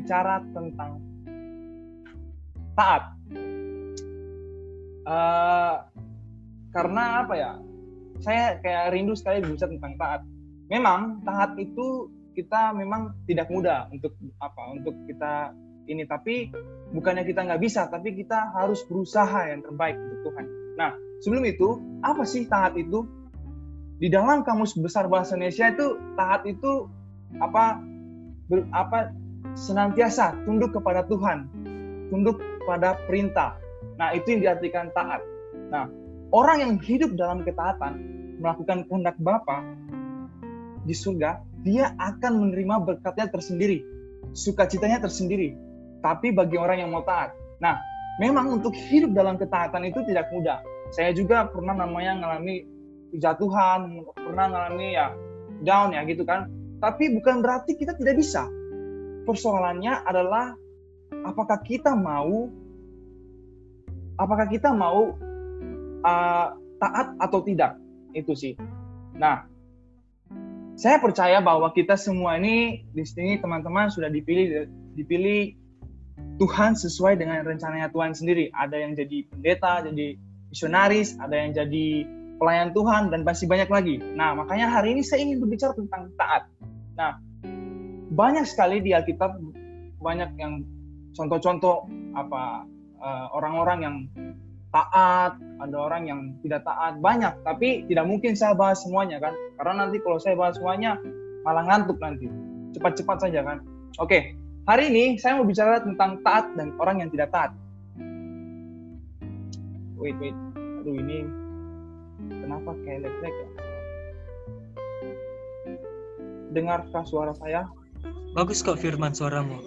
berbicara tentang taat. Uh, karena apa ya? Saya kayak rindu sekali berbicara tentang taat. Memang taat itu kita memang tidak mudah untuk apa? Untuk kita ini, tapi bukannya kita nggak bisa, tapi kita harus berusaha yang terbaik untuk Tuhan. Nah, sebelum itu, apa sih taat itu? di dalam kamus besar bahasa Indonesia itu taat itu apa ber, apa senantiasa tunduk kepada Tuhan, tunduk pada perintah. Nah, itu yang diartikan taat. Nah, orang yang hidup dalam ketaatan, melakukan kehendak Bapa di surga, dia akan menerima berkatnya tersendiri, sukacitanya tersendiri. Tapi bagi orang yang mau taat. Nah, memang untuk hidup dalam ketaatan itu tidak mudah. Saya juga pernah namanya mengalami kejatuhan, pernah ngalami ya down ya gitu kan. Tapi bukan berarti kita tidak bisa. Persoalannya adalah apakah kita mau apakah kita mau uh, taat atau tidak. Itu sih. Nah, saya percaya bahwa kita semua ini di sini teman-teman sudah dipilih dipilih Tuhan sesuai dengan rencananya Tuhan sendiri. Ada yang jadi pendeta, jadi misionaris, ada yang jadi pelayan Tuhan dan masih banyak lagi. Nah, makanya hari ini saya ingin berbicara tentang taat. Nah, banyak sekali di Alkitab banyak yang contoh-contoh apa eh, orang-orang uh, yang taat, ada orang yang tidak taat, banyak. Tapi tidak mungkin saya bahas semuanya kan, karena nanti kalau saya bahas semuanya malah ngantuk nanti. Cepat-cepat saja kan. Oke, hari ini saya mau bicara tentang taat dan orang yang tidak taat. Wait, wait. Aduh ini Kenapa kayak lag ya? Dengarkah suara saya? Bagus kok Firman suaramu.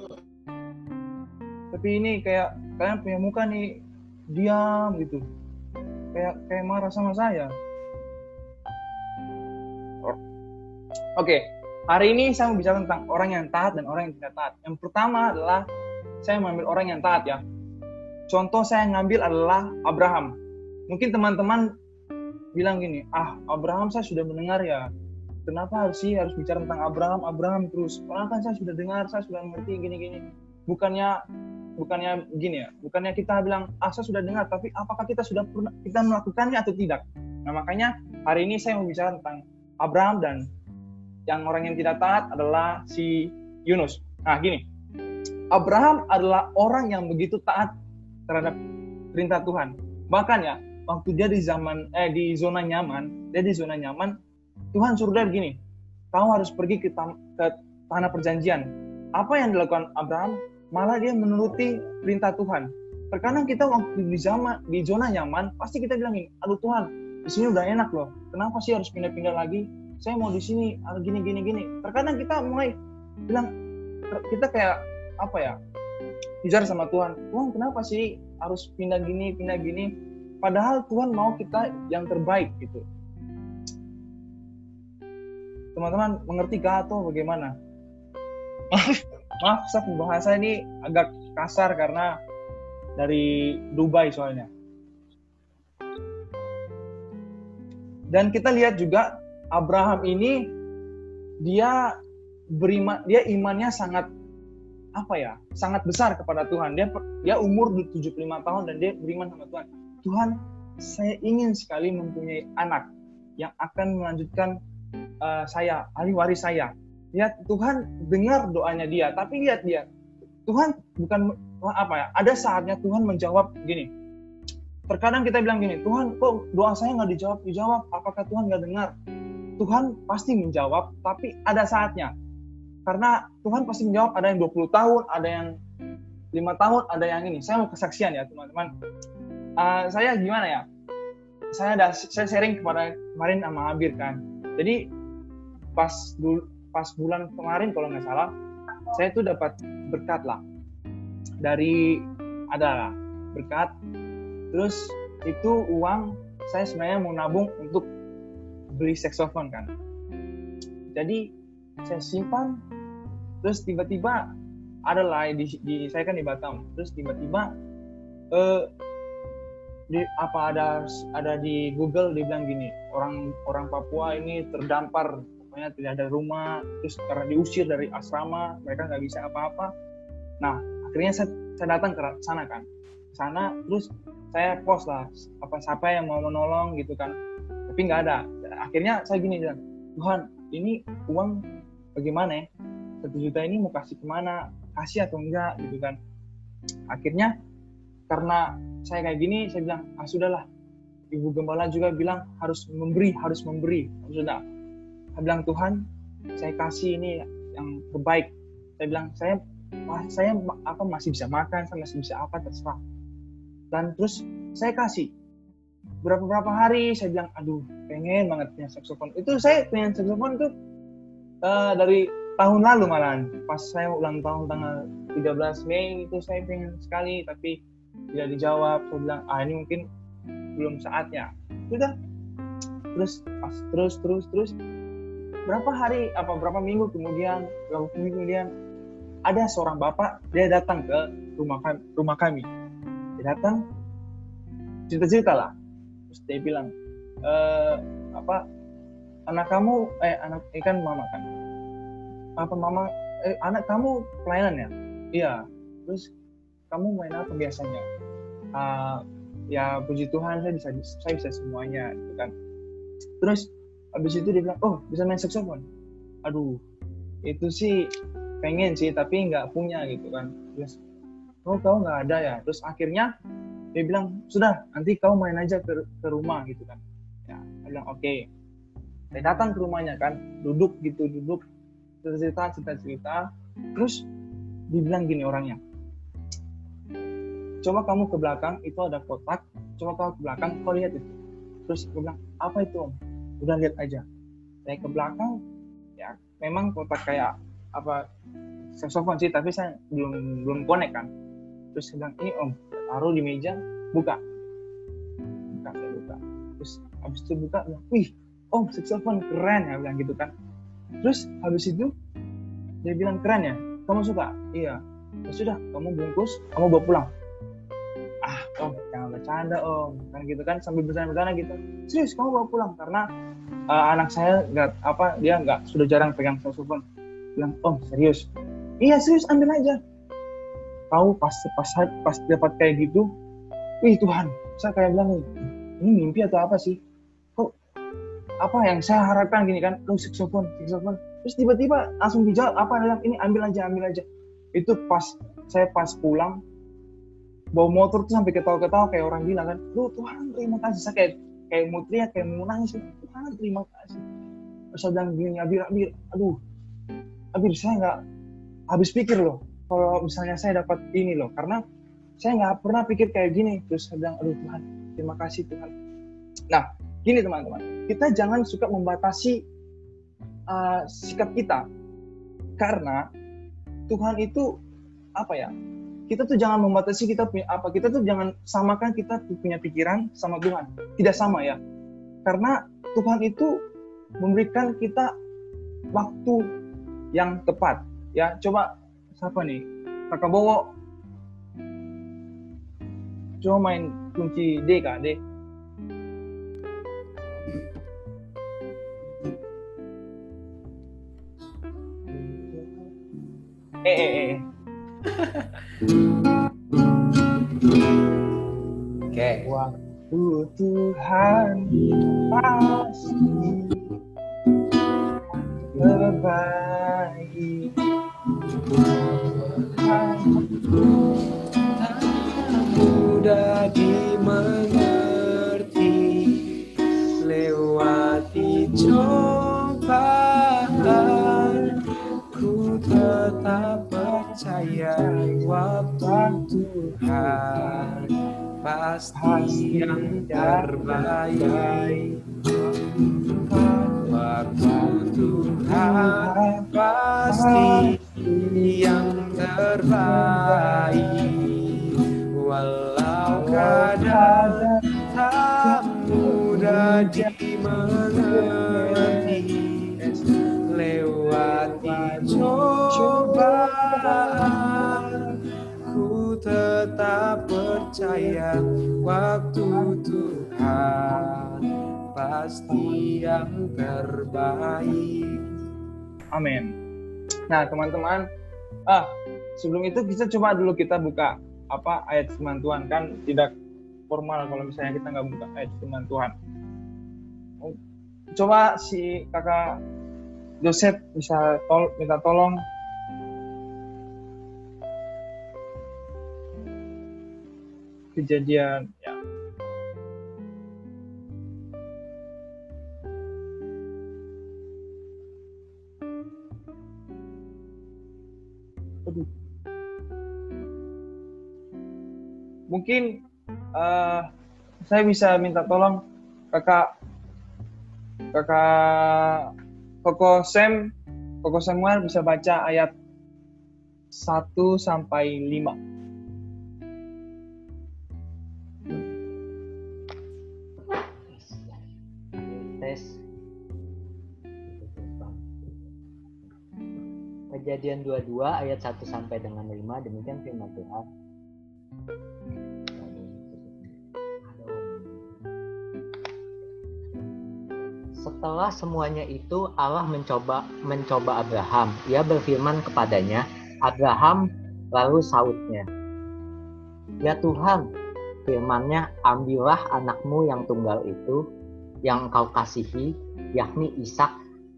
Tapi ini kayak kalian punya muka nih diam gitu. Kayak kayak marah sama saya. Oke, okay. hari ini saya mau bicara tentang orang yang taat dan orang yang tidak taat. Yang pertama adalah saya mengambil orang yang taat ya. Contoh saya ngambil adalah Abraham. Mungkin teman-teman bilang gini, ah Abraham saya sudah mendengar ya, kenapa harus sih harus bicara tentang Abraham, Abraham terus? Karena kan saya sudah dengar, saya sudah mengerti gini-gini. Bukannya bukannya gini ya, bukannya kita bilang ah saya sudah dengar, tapi apakah kita sudah pernah kita melakukannya atau tidak? Nah makanya hari ini saya mau bicara tentang Abraham dan yang orang yang tidak taat adalah si Yunus. Nah gini, Abraham adalah orang yang begitu taat terhadap perintah Tuhan. Bahkan ya, waktu dia di zaman eh di zona nyaman, dia di zona nyaman, Tuhan suruh dia begini, kamu harus pergi ke, ke tanah perjanjian. Apa yang dilakukan Abraham? Malah dia menuruti perintah Tuhan. Terkadang kita waktu di zaman di zona nyaman, pasti kita bilang gini, aduh Tuhan, di sini udah enak loh. Kenapa sih harus pindah-pindah lagi? Saya mau di sini, gini gini gini. Terkadang kita mulai bilang kita kayak apa ya? Bicara sama Tuhan, Tuhan kenapa sih harus pindah gini, pindah gini? Padahal Tuhan mau kita yang terbaik gitu. Teman-teman mengerti kah atau bagaimana? Maaf, saya bahasa ini agak kasar karena dari Dubai soalnya. Dan kita lihat juga Abraham ini dia beriman dia imannya sangat apa ya sangat besar kepada Tuhan dia dia umur 75 tahun dan dia beriman sama Tuhan Tuhan, saya ingin sekali mempunyai anak yang akan melanjutkan uh, saya, ahli waris saya. Lihat Tuhan dengar doanya dia, tapi lihat dia, Tuhan bukan apa ya? Ada saatnya Tuhan menjawab gini. Terkadang kita bilang gini, Tuhan kok doa saya nggak dijawab? Dijawab, apakah Tuhan nggak dengar? Tuhan pasti menjawab, tapi ada saatnya. Karena Tuhan pasti menjawab, ada yang 20 tahun, ada yang lima tahun, ada yang ini. Saya mau kesaksian ya teman-teman uh, saya gimana ya saya ada saya sharing kepada kemarin sama Abir kan jadi pas dulu pas bulan kemarin kalau nggak salah saya tuh dapat berkat lah. Dari ada lah berkat. Terus itu uang saya sebenarnya mau nabung untuk beli saxophone kan. Jadi saya simpan terus tiba-tiba ada lah di, di saya kan di Batam. Terus tiba-tiba eh, di apa ada ada di Google dibilang gini orang orang Papua ini terdampar pokoknya tidak ada rumah terus karena diusir dari asrama mereka nggak bisa apa-apa. Nah akhirnya saya, saya datang ke sana kan. Sana terus saya post lah apa siapa yang mau menolong gitu kan. Tapi nggak ada. Akhirnya saya gini bilang Tuhan ini uang bagaimana ya? Satu juta ini mau kasih ke mana? Kasih atau enggak gitu kan. Akhirnya karena saya kayak gini saya bilang ah sudahlah. Ibu gembala juga bilang harus memberi harus memberi. Sudah saya bilang Tuhan saya kasih ini yang terbaik. Saya bilang saya saya apa masih bisa makan saya masih bisa apa terserah. Dan terus saya kasih. Berapa berapa hari saya bilang aduh pengen banget punya saksofon. Itu saya punya saksofon tuh uh, dari tahun lalu malahan. Pas saya ulang tahun tanggal 13 Mei itu saya pengen sekali tapi tidak dijawab saya bilang ah ini mungkin belum saatnya. Sudah. Terus pas terus terus terus berapa hari apa berapa minggu kemudian berapa minggu kemudian ada seorang bapak dia datang ke rumah kami, rumah kami. Dia datang cerita-cerita lah. Terus dia bilang e, apa anak kamu eh anak ikan eh, mama kan? Apa mama eh, anak kamu pelayanan ya iya. Terus kamu main apa biasanya? Uh, ya puji Tuhan saya bisa saya bisa semuanya gitu kan. Terus habis itu dia bilang oh bisa main saksofon aduh itu sih pengen sih tapi nggak punya gitu kan. Terus oh kau nggak ada ya? Terus akhirnya dia bilang sudah nanti kau main aja ke, ke rumah gitu kan. Ya saya bilang oke. Okay. saya datang ke rumahnya kan duduk gitu duduk cerita cerita cerita terus dibilang gini orangnya coba kamu ke belakang itu ada kotak. Coba kamu ke belakang kau lihat itu. Terus gue bilang apa itu om? Udah lihat aja. Saya ke belakang ya memang kotak kayak apa saxophone sih tapi saya belum belum connect kan. Terus saya bilang ini om taruh di meja buka. Buka saya buka. Terus habis itu buka bilang, wih om saxophone keren ya bilang gitu kan. Terus habis itu dia bilang keren ya? Kamu suka? Iya. Ya sudah kamu bungkus kamu bawa pulang bercanda om. Kan gitu kan sambil bercanda-bercanda gitu. Serius kamu bawa pulang. Karena uh, anak saya nggak apa dia nggak sudah jarang pegang saxophone bilang om serius? Iya serius ambil aja. Tahu pas pas pas dapat kayak gitu wih Tuhan. Saya kayak bilang ini mimpi atau apa sih? Apa yang saya harapkan gini kan? Lu saxophone saxophone terus tiba-tiba langsung dijawab apa bilang ini ambil aja ambil aja. Itu pas saya pas pulang bawa motor tuh sampai ketawa-ketawa kayak orang bilang kan lu Tuhan terima kasih. Saya kayak kayak mau teriak kayak mau nangis Tuhan terima kasih. Terus bilang gini Abir Abir aduh Abir saya nggak habis pikir loh kalau misalnya saya dapat ini loh karena saya nggak pernah pikir kayak gini. Terus saya bilang aduh Tuhan terima kasih Tuhan. Nah gini teman-teman, kita jangan suka membatasi uh, sikap kita karena Tuhan itu apa ya? Kita tuh jangan membatasi kita punya apa? Kita tuh jangan samakan kita punya pikiran sama Tuhan. Tidak sama ya. Karena Tuhan itu memberikan kita waktu yang tepat. Ya, coba siapa nih? Kakak Bowo. Coba main kunci D kak, D. eh eh eh oke okay. waktu Tuhan pasti pasti yang terbaik waktu Tuhan pasti yang terbaik walau kadang tak mudah dimengerti lewati cobaan tetap percaya waktu Tuhan pasti yang terbaik. Amin. Nah, teman-teman, ah sebelum itu kita coba dulu kita buka apa ayat firman Tuhan kan tidak formal kalau misalnya kita nggak buka ayat firman Tuhan. Oh, Coba si kakak Joseph bisa tol minta tolong kejadian ya Aduh. Mungkin eh, saya bisa minta tolong kakak kakak Koko Sam Koko Samuel bisa baca ayat 1 sampai 5. Kejadian 22 ayat 1 sampai dengan 5 demikian firman Tuhan. Setelah semuanya itu Allah mencoba mencoba Abraham. Ia berfirman kepadanya, "Abraham," lalu sautnya, "Ya Tuhan," firmannya, "ambillah anakmu yang tunggal itu yang engkau kasihi, yakni Ishak,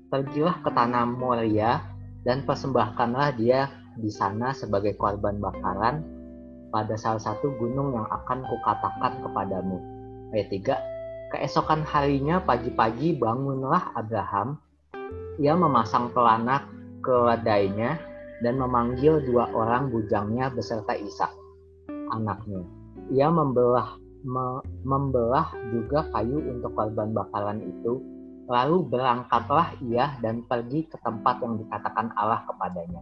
pergilah ke tanah Moria dan persembahkanlah dia di sana sebagai korban bakaran pada salah satu gunung yang akan kukatakan kepadamu. Ayat 3. Keesokan harinya pagi-pagi bangunlah Abraham. Ia memasang pelana keledainya dan memanggil dua orang bujangnya beserta Ishak, anaknya. Ia membelah me- membelah juga kayu untuk korban bakaran itu. Lalu berangkatlah ia dan pergi ke tempat yang dikatakan Allah kepadanya.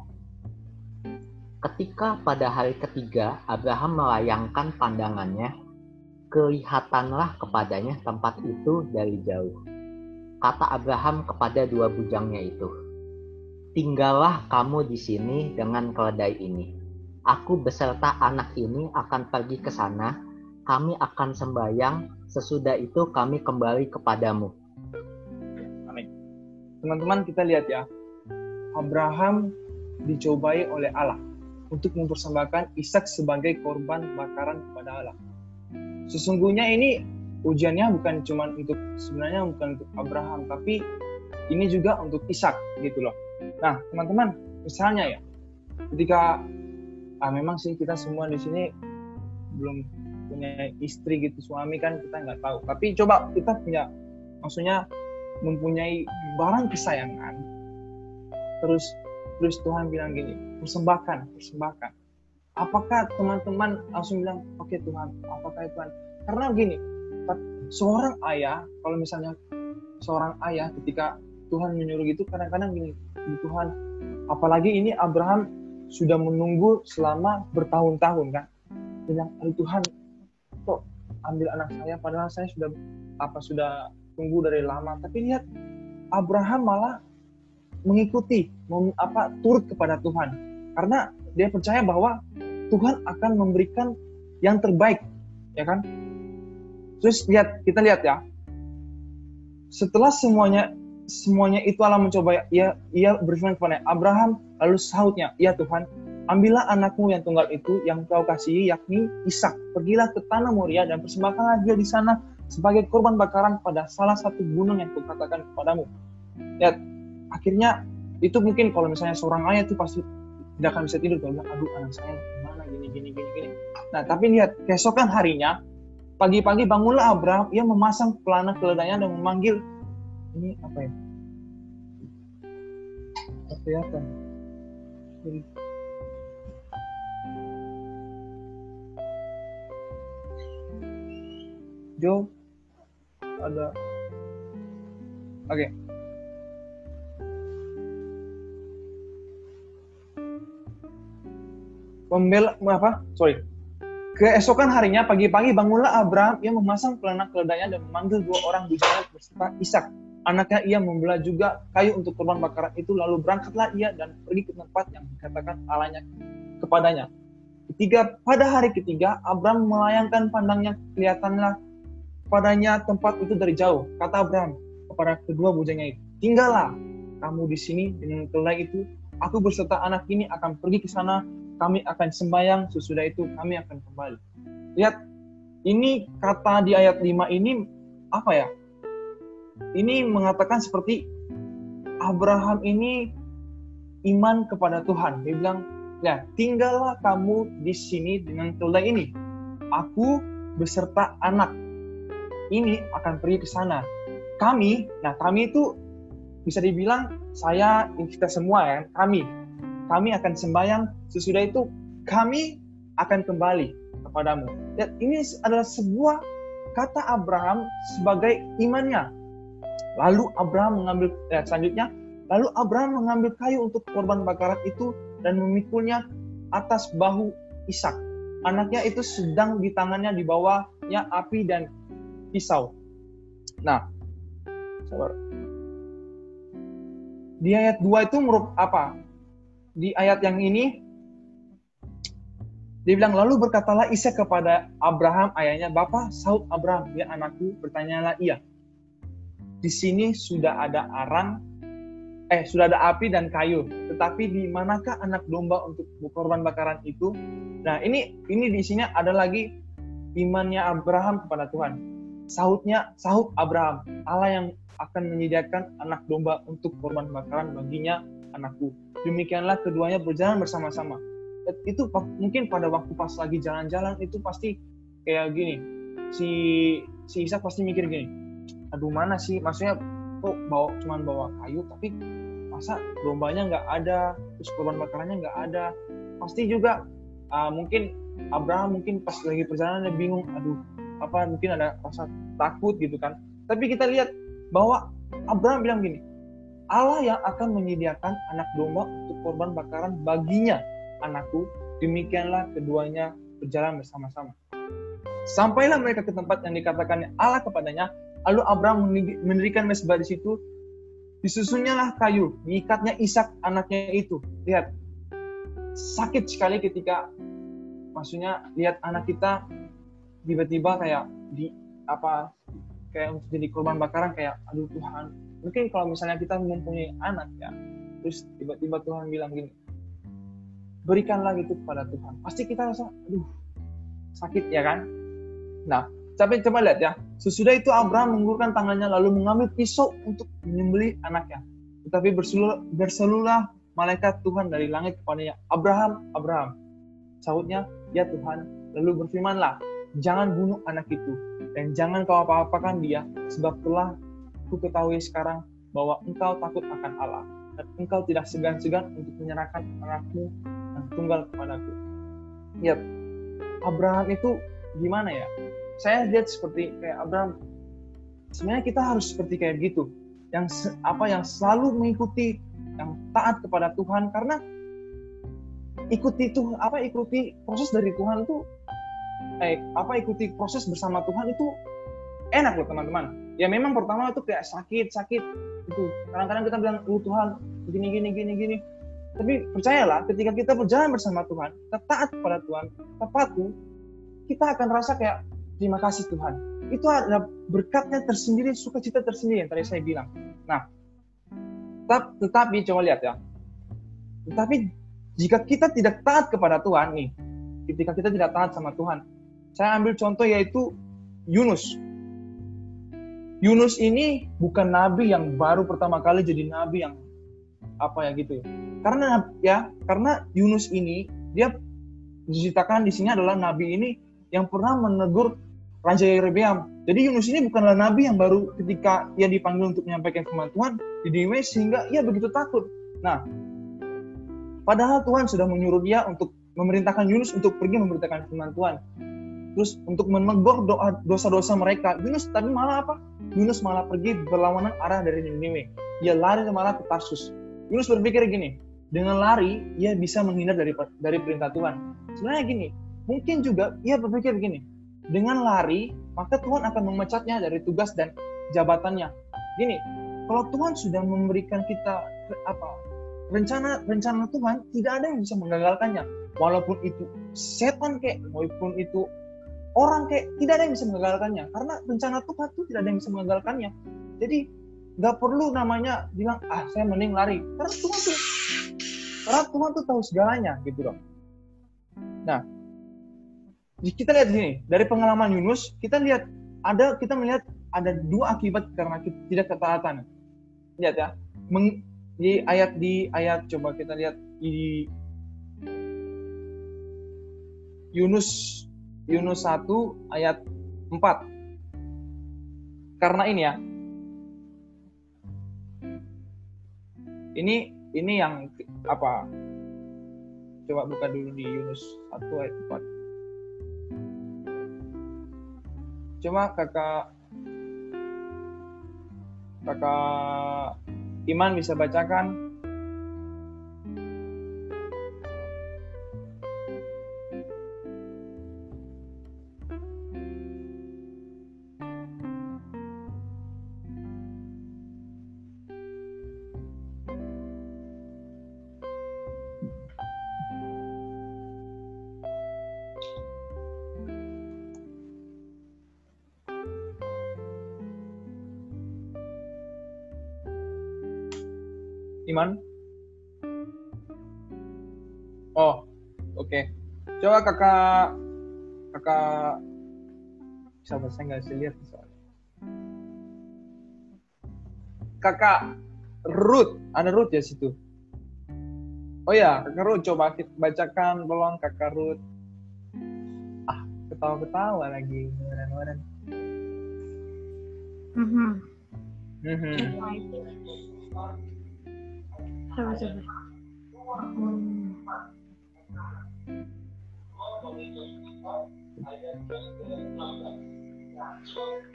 Ketika pada hari ketiga Abraham melayangkan pandangannya, kelihatanlah kepadanya tempat itu dari jauh. Kata Abraham kepada dua bujangnya itu, "Tinggallah kamu di sini dengan keledai ini. Aku beserta anak ini akan pergi ke sana. Kami akan sembayang. Sesudah itu kami kembali kepadamu." Teman-teman kita lihat ya, Abraham dicobai oleh Allah untuk mempersembahkan Ishak sebagai korban bakaran kepada Allah. Sesungguhnya ini ujiannya bukan cuma untuk sebenarnya bukan untuk Abraham, tapi ini juga untuk Ishak gitu loh. Nah, teman-teman, misalnya ya, ketika ah memang sih kita semua di sini belum punya istri gitu, suami kan kita nggak tahu. Tapi coba kita punya, maksudnya mempunyai barang kesayangan, terus terus Tuhan bilang gini, persembahkan, persembahkan. Apakah teman-teman langsung bilang, oke Tuhan, apakah Tuhan? Karena gini, seorang ayah, kalau misalnya seorang ayah ketika Tuhan menyuruh gitu, kadang-kadang gini, Tuhan, apalagi ini Abraham sudah menunggu selama bertahun-tahun kan, bilang, Tuhan, kok ambil anak saya, padahal saya sudah apa sudah tunggu dari lama. Tapi lihat, Abraham malah mengikuti, mem, apa turut kepada Tuhan, karena dia percaya bahwa Tuhan akan memberikan yang terbaik, ya kan? Terus lihat, kita lihat ya. Setelah semuanya semuanya itu Allah mencoba ia ia berfirman kepada Abraham lalu sautnya, "Ya Tuhan, ambillah anakmu yang tunggal itu yang kau kasihi yakni Ishak. Pergilah ke tanah Moria dan persembahkanlah dia di sana sebagai korban bakaran pada salah satu gunung yang kukatakan kepadamu." Ya, akhirnya itu mungkin kalau misalnya seorang ayah itu pasti tidak akan bisa tidur kalau bilang, aduh anak saya gimana gini gini gini gini. Nah tapi lihat keesokan harinya pagi-pagi bangunlah Abraham ia memasang pelana keledainya dan memanggil ini apa ya? Kelihatan. Jo ada Oke. Pembela apa? Sorry. Keesokan harinya pagi-pagi bangunlah Abraham ia memasang pelana keledainya dan memanggil dua orang bujangnya beserta Ishak. Anaknya ia membelah juga kayu untuk korban bakaran itu lalu berangkatlah ia dan pergi ke tempat yang dikatakan Allahnya kepadanya. Ketiga, pada hari ketiga Abraham melayangkan pandangnya kelihatanlah kepadanya tempat itu dari jauh. Kata Abraham kepada kedua bujangnya itu, tinggallah kamu di sini dengan keledai itu. Aku berserta anak ini akan pergi ke sana. Kami akan sembahyang. Sesudah itu kami akan kembali. Lihat, ini kata di ayat 5 ini apa ya? Ini mengatakan seperti Abraham ini iman kepada Tuhan. Dia bilang, ya tinggallah kamu di sini dengan keledai ini. Aku beserta anak ini akan pergi ke sana. Kami, nah kami itu bisa dibilang saya kita semua ya, kami. Kami akan sembahyang, sesudah itu kami akan kembali kepadamu. Dan ini adalah sebuah kata Abraham sebagai imannya. Lalu Abraham mengambil ya, selanjutnya, lalu Abraham mengambil kayu untuk korban bakaran itu dan memikulnya atas bahu Ishak. Anaknya itu sedang di tangannya di bawahnya api dan pisau. Nah, sabar. Di ayat 2 itu merup apa? Di ayat yang ini dia bilang lalu berkatalah Isa kepada Abraham ayahnya, "Bapak, saud Abraham, ya anakku." Bertanyalah ia. Di sini sudah ada arang eh sudah ada api dan kayu, tetapi di manakah anak domba untuk korban bakaran itu? Nah, ini ini di sini ada lagi imannya Abraham kepada Tuhan Sahutnya, sahut Abraham, Allah yang akan menyediakan anak domba untuk korban bakaran baginya anakku. Demikianlah keduanya berjalan bersama-sama. Itu mungkin pada waktu pas lagi jalan-jalan itu pasti kayak gini. Si si Isa pasti mikir gini. Aduh mana sih? Maksudnya kok bawa cuman bawa kayu tapi masa dombanya nggak ada terus korban bakarannya nggak ada pasti juga uh, mungkin Abraham mungkin pas lagi perjalanan dia bingung aduh apa mungkin ada rasa takut gitu kan. Tapi kita lihat bahwa Abraham bilang gini Allah yang akan menyediakan anak domba untuk korban bakaran baginya anakku. Demikianlah keduanya berjalan bersama-sama. Sampailah mereka ke tempat yang dikatakan Allah kepadanya. Lalu Abraham mendirikan mesbah di situ. Disusunnya kayu diikatnya Ishak anaknya itu. Lihat sakit sekali ketika maksudnya lihat anak kita tiba-tiba kayak di apa kayak untuk jadi korban bakaran kayak aduh Tuhan. Mungkin kalau misalnya kita mempunyai anak ya terus tiba-tiba Tuhan bilang gini berikanlah itu kepada Tuhan. Pasti kita rasa aduh sakit ya kan? Nah tapi coba lihat ya sesudah itu Abraham mengulurkan tangannya lalu mengambil pisau untuk menyembelih anaknya. Tetapi berseluruh, berseluruh malaikat Tuhan dari langit kepadanya Abraham Abraham sahutnya ya Tuhan. Lalu berfirmanlah jangan bunuh anak itu dan jangan kau apa-apakan dia sebab telah ku ketahui sekarang bahwa engkau takut akan Allah dan engkau tidak segan-segan untuk menyerahkan anakmu yang tunggal kepadaku. Lihat, Abraham itu gimana ya? Saya lihat seperti kayak Abraham. Sebenarnya kita harus seperti kayak gitu, yang apa yang selalu mengikuti, yang taat kepada Tuhan karena ikuti itu apa ikuti proses dari Tuhan itu eh apa ikuti proses bersama Tuhan itu enak loh teman-teman. Ya memang pertama itu kayak sakit sakit itu. Kadang-kadang kita bilang, oh Tuhan gini gini gini gini. Tapi percayalah, ketika kita berjalan bersama Tuhan, kita taat kepada Tuhan, kita patuh, kita akan rasa kayak terima kasih Tuhan. Itu ada berkatnya tersendiri, sukacita tersendiri yang tadi saya bilang. Nah, tetap, tetapi coba lihat ya. Tetapi jika kita tidak taat kepada Tuhan nih, ketika kita tidak taat sama Tuhan, saya ambil contoh yaitu Yunus. Yunus ini bukan nabi yang baru pertama kali jadi nabi yang apa ya gitu ya. Karena ya, karena Yunus ini dia diceritakan di sini adalah nabi ini yang pernah menegur Raja Yerobeam. Jadi Yunus ini bukanlah nabi yang baru ketika ia dipanggil untuk menyampaikan firman Tuhan di Ninewe sehingga ia begitu takut. Nah, padahal Tuhan sudah menyuruh dia untuk memerintahkan Yunus untuk pergi memberitakan firman Tuhan terus untuk menegur doa dosa-dosa mereka Yunus tapi malah apa? Yunus malah pergi berlawanan arah dari Niniwe. Dia lari malah ke Tarsus. Yunus berpikir gini dengan lari ia bisa menghindar dari dari perintah Tuhan. Sebenarnya gini mungkin juga ia berpikir gini dengan lari maka Tuhan akan memecatnya dari tugas dan jabatannya. Gini kalau Tuhan sudah memberikan kita apa rencana rencana Tuhan tidak ada yang bisa menggagalkannya. Walaupun itu setan kayak walaupun itu orang kayak tidak ada yang bisa mengagalkannya. Karena rencana Tuhan tuh tidak ada yang bisa mengagalkannya. Jadi nggak perlu namanya bilang ah saya mending lari. Karena Tuhan tuh karena Tuhan tuh tahu segalanya gitu loh. Nah kita lihat sini dari pengalaman Yunus kita lihat ada kita melihat ada dua akibat karena kita tidak ketaatan. Lihat ya Meng, di ayat di ayat coba kita lihat di Yunus Yunus 1 ayat 4. Karena ini ya. Ini ini yang apa? Coba buka dulu di Yunus 1 ayat 4. Coba kakak kakak Iman bisa bacakan Coba kakak kakak bisa bahasa nggak bisa lihat soalnya. Kakak Ruth, ada Ruth ya situ. Oh ya, kakak Ruth coba kita bacakan tolong kakak Ruth. Ah, ketawa-ketawa lagi, kemarin-kemarin. Mhm. Mhm. Coba coba. Hmm.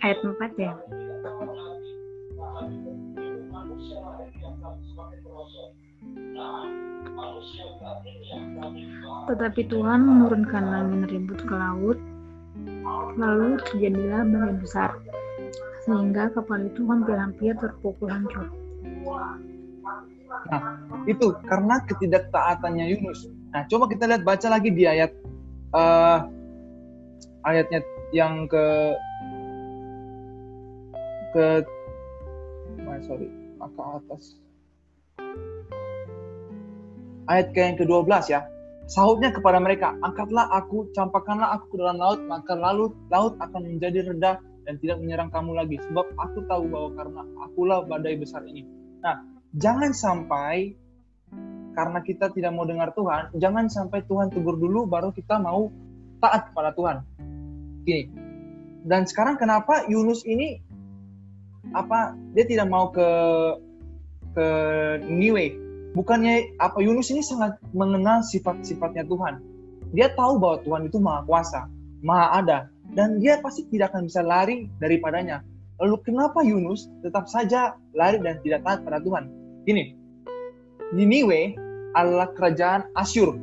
Ayat 4 ya. Tetapi Tuhan menurunkan angin ribut ke laut, lalu terjadilah badai besar, sehingga kapal itu hampir-hampir terpukul hancur. Nah, itu karena ketidaktaatannya Yunus. Nah, coba kita lihat baca lagi di ayat uh, ayatnya yang ke ke oh, sorry, ke atas. Ayat ke yang ke-12 ya. Sahutnya kepada mereka, angkatlah aku, campakkanlah aku ke dalam laut, maka lalu laut akan menjadi rendah dan tidak menyerang kamu lagi. Sebab aku tahu bahwa karena akulah badai besar ini. Nah, jangan sampai karena kita tidak mau dengar Tuhan, jangan sampai Tuhan tegur dulu baru kita mau taat kepada Tuhan. Gini. Dan sekarang kenapa Yunus ini apa dia tidak mau ke ke Niwe? Bukannya apa Yunus ini sangat mengenal sifat-sifatnya Tuhan. Dia tahu bahwa Tuhan itu maha kuasa, maha ada, dan dia pasti tidak akan bisa lari daripadanya. Lalu kenapa Yunus tetap saja lari dan tidak taat pada Tuhan? Gini, Niniwe adalah kerajaan Asyur.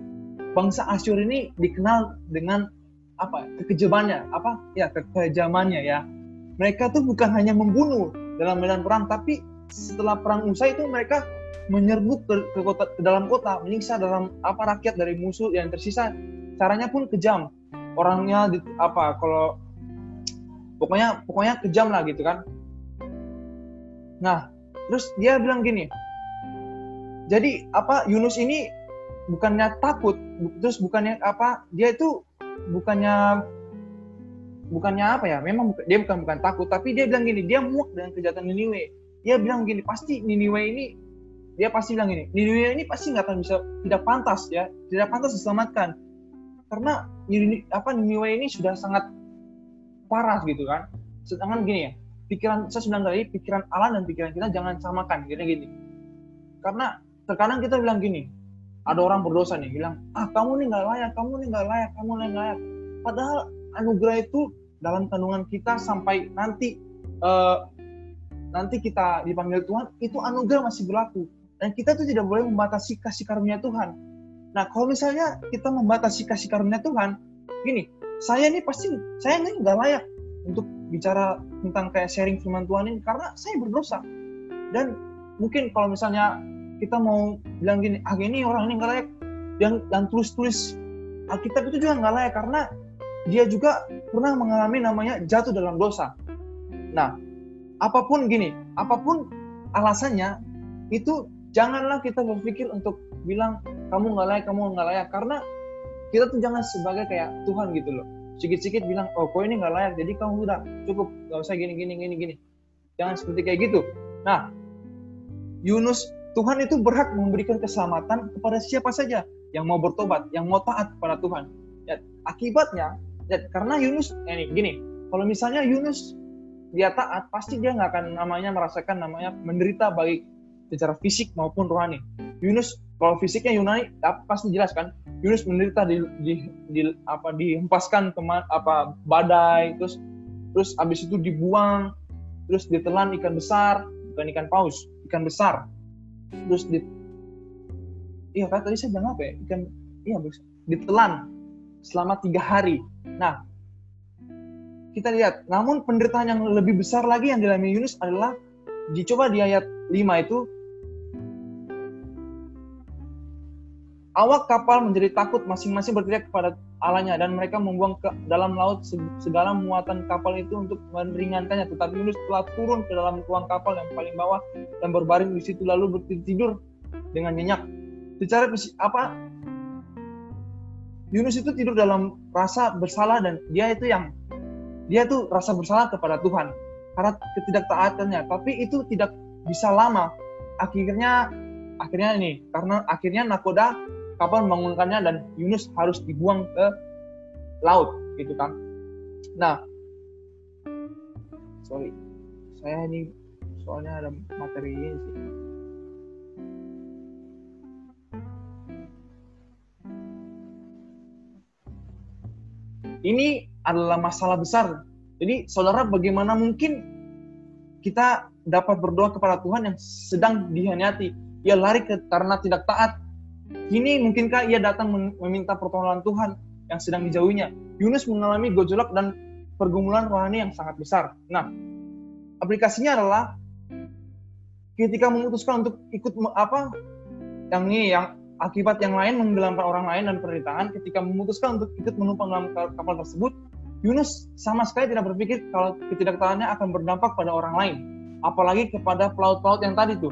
Bangsa Asyur ini dikenal dengan apa? Kekejamannya, apa? Ya, kekejamannya ya. Mereka tuh bukan hanya membunuh dalam medan perang, tapi setelah perang usai itu mereka menyerbu ke, ke kota ke dalam kota, menyiksa dalam apa rakyat dari musuh yang tersisa. Caranya pun kejam. Orangnya di, apa? Kalau pokoknya pokoknya kejam lah gitu kan. Nah, terus dia bilang gini, jadi apa Yunus ini bukannya takut terus bukannya apa dia itu bukannya bukannya apa ya? Memang dia bukan bukan takut tapi dia bilang gini dia muak dengan kejahatan Niniwe dia bilang gini pasti Niniwe ini dia pasti bilang gini Niniwe ini pasti nggak akan bisa tidak pantas ya tidak pantas diselamatkan. Karena apa Niniwe ini sudah sangat parah gitu kan. Sedangkan gini ya pikiran saya sudah tadi pikiran Allah dan pikiran kita jangan samakan. Gini gini karena terkadang kita bilang gini ada orang berdosa nih bilang ah kamu nih nggak layak kamu nih nggak layak kamu nih nggak layak. Padahal anugerah itu dalam kandungan kita sampai nanti uh, nanti kita dipanggil Tuhan itu anugerah masih berlaku. Dan kita tuh tidak boleh membatasi kasih karunia Tuhan. Nah kalau misalnya kita membatasi kasih karunia Tuhan gini saya ini pasti saya ini nggak layak untuk bicara tentang kayak sharing firman Tuhan ini karena saya berdosa. Dan mungkin kalau misalnya kita mau bilang gini ah ini orang ini nggak layak yang dan tulis tulis Alkitab itu juga nggak layak karena dia juga pernah mengalami namanya jatuh dalam dosa. Nah, apa pun gini, apa pun alasannya, itu janganlah kita berpikir untuk bilang kamu nggak layak, kamu nggak layak, karena kita tuh jangan sebagai kayak Tuhan gitu loh. Sikit-sikit bilang, oh kau ini nggak layak, jadi kamu udah cukup, nggak usah gini, gini, gini, gini. Jangan seperti kayak gitu. Nah, Yunus, Tuhan itu berhak memberikan keselamatan kepada siapa saja yang mau bertobat, yang mau taat kepada Tuhan. Ya, akibatnya, ya, karena Yunus, ini gini, kalau misalnya Yunus dia taat, pasti dia nggak akan namanya merasakan namanya menderita baik secara fisik maupun rohani. Yunus kalau fisiknya Yunani pasti jelas kan. Yunus menderita di, di, di apa dihempaskan ke apa badai terus terus abis itu dibuang terus ditelan ikan besar bukan ikan paus ikan besar terus di iya kan tadi saya bilang apa ya? Ikan iya ditelan selama tiga hari. Nah kita lihat. Namun penderitaan yang lebih besar lagi yang dialami Yunus adalah dicoba di ayat 5 itu awak kapal menjadi takut masing-masing berteriak kepada Allahnya dan mereka membuang ke dalam laut segala muatan kapal itu untuk meringankannya. Tetapi Yunus telah turun ke dalam ruang kapal yang paling bawah dan berbaring di situ lalu bertidur dengan nyenyak. Secara apa? Yunus itu tidur dalam rasa bersalah dan dia itu yang dia tuh rasa bersalah kepada Tuhan. Karena ketidaktaatannya tapi itu tidak bisa lama. Akhirnya akhirnya ini karena akhirnya nakoda kapal membangunkannya dan Yunus harus dibuang ke laut gitu kan. Nah sorry saya ini soalnya ada materi ini sih. Ini adalah masalah besar. Jadi saudara bagaimana mungkin kita dapat berdoa kepada Tuhan yang sedang dihanyati ia lari ke, karena tidak taat Kini mungkinkah ia datang meminta pertolongan Tuhan yang sedang dijauhinya? Yunus mengalami gejolak dan pergumulan rohani yang sangat besar. Nah, aplikasinya adalah ketika memutuskan untuk ikut apa yang ini yang akibat yang lain menggelamkan orang lain dan penderitaan ketika memutuskan untuk ikut menumpang dalam kapal tersebut Yunus sama sekali tidak berpikir kalau ketidaktaannya akan berdampak pada orang lain apalagi kepada pelaut-pelaut yang tadi tuh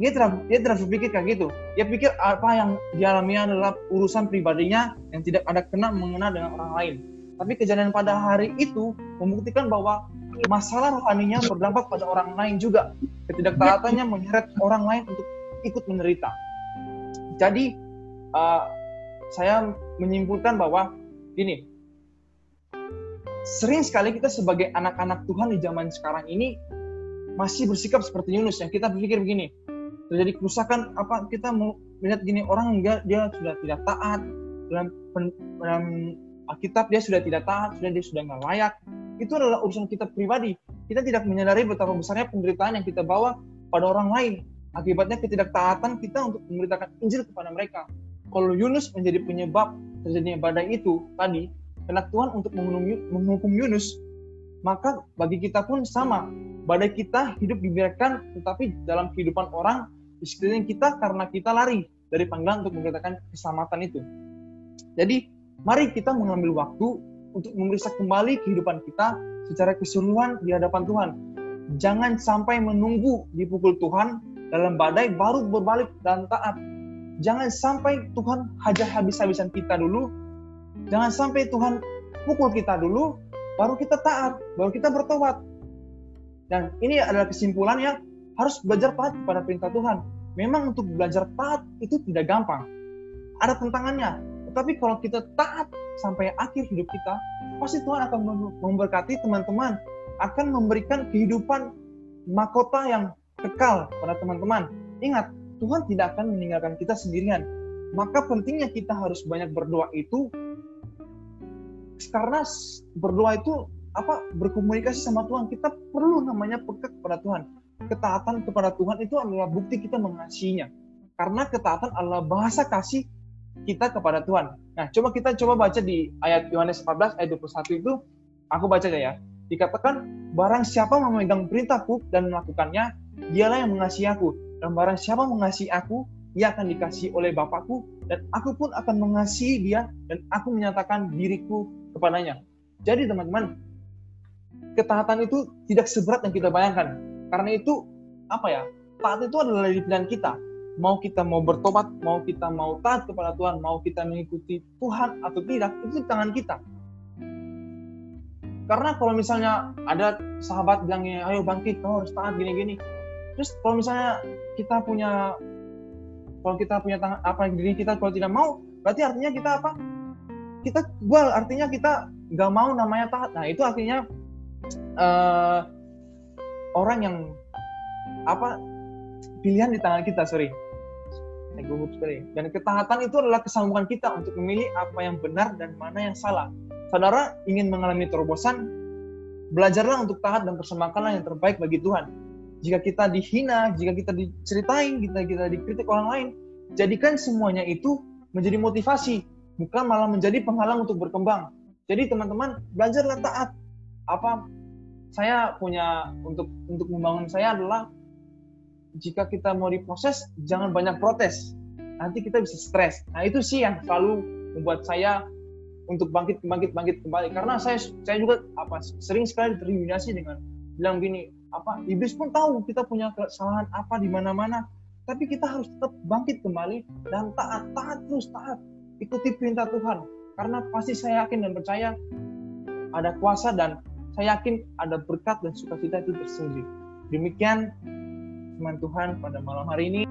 dia tidak dia tidak berpikir kayak gitu. Dia pikir apa yang dialami adalah urusan pribadinya yang tidak ada kena mengena dengan orang lain. Tapi kejadian pada hari itu membuktikan bahwa masalah rohaninya berdampak pada orang lain juga. Ketidaktaatannya menyeret orang lain untuk ikut menderita. Jadi uh, saya menyimpulkan bahwa gini sering sekali kita sebagai anak-anak Tuhan di zaman sekarang ini masih bersikap seperti Yunus yang kita berpikir begini terjadi kerusakan apa kita melihat gini orang enggak dia sudah tidak taat. Dalam dalam Alkitab dia sudah tidak taat sudah dia sudah nggak layak. Itu adalah urusan kita pribadi. Kita tidak menyadari betapa besarnya penderitaan yang kita bawa pada orang lain. Akibatnya ketidaktaatan kita untuk memberitakan Injil kepada mereka. Kalau Yunus menjadi penyebab terjadinya badai itu tadi karena Tuhan untuk menghukum Yunus maka bagi kita pun sama. Badai kita hidup dibiarkan tetapi dalam kehidupan orang di sekeliling kita karena kita lari dari panggilan untuk memberitakan keselamatan itu. Jadi, mari kita mengambil waktu untuk memeriksa kembali kehidupan kita secara keseluruhan di hadapan Tuhan. Jangan sampai menunggu dipukul Tuhan dalam badai baru berbalik dan taat. Jangan sampai Tuhan hajar habis-habisan kita dulu. Jangan sampai Tuhan pukul kita dulu, baru kita taat, baru kita bertobat. Dan ini adalah kesimpulan yang harus belajar taat kepada perintah Tuhan. Memang untuk belajar taat itu tidak gampang. Ada tantangannya. Tetapi kalau kita taat sampai akhir hidup kita, pasti Tuhan akan memberkati teman-teman, akan memberikan kehidupan mahkota yang kekal pada teman-teman. Ingat, Tuhan tidak akan meninggalkan kita sendirian. Maka pentingnya kita harus banyak berdoa itu karena berdoa itu apa berkomunikasi sama Tuhan kita perlu namanya peka kepada Tuhan ketaatan kepada Tuhan itu adalah bukti kita mengasihinya. Karena ketaatan adalah bahasa kasih kita kepada Tuhan. Nah, coba kita coba baca di ayat Yohanes 14 ayat 21 itu, aku baca ya. Dikatakan, barang siapa memegang perintahku dan melakukannya, dialah yang mengasihi aku. Dan barang siapa mengasihi aku, ia akan dikasih oleh Bapakku, dan aku pun akan mengasihi dia dan aku menyatakan diriku kepadanya. Jadi teman-teman, ketaatan itu tidak seberat yang kita bayangkan. Karena itu apa ya? Taat itu adalah di pilihan kita. Mau kita mau bertobat, mau kita mau taat kepada Tuhan, mau kita mengikuti Tuhan atau tidak, itu di tangan kita. Karena kalau misalnya ada sahabat bilangnya, ayo bangkit, kau harus taat gini-gini. Terus kalau misalnya kita punya, kalau kita punya tangan, apa diri kita kalau tidak mau, berarti artinya kita apa? Kita, gua artinya kita nggak mau namanya taat. Nah itu artinya uh, orang yang apa pilihan di tangan kita, sorry. Dan ketaatan itu adalah kesanggupan kita untuk memilih apa yang benar dan mana yang salah saudara ingin mengalami terobosan, belajarlah untuk taat dan persembahkanlah yang terbaik bagi Tuhan. Jika kita dihina, jika kita diceritain, kita kita dikritik orang lain, jadikan semuanya itu menjadi motivasi, bukan malah menjadi penghalang untuk berkembang. Jadi teman-teman belajarlah taat. Apa saya punya untuk untuk membangun saya adalah jika kita mau diproses jangan banyak protes. Nanti kita bisa stres. Nah itu sih yang selalu membuat saya untuk bangkit bangkit bangkit kembali karena saya saya juga apa sering sekali terintimidasi dengan bilang gini apa iblis pun tahu kita punya kesalahan apa di mana-mana tapi kita harus tetap bangkit kembali dan taat taat terus taat ikuti perintah Tuhan karena pasti saya yakin dan percaya ada kuasa dan saya yakin ada berkat dan sukacita itu tersembunyi demikian firman Tuhan pada malam hari ini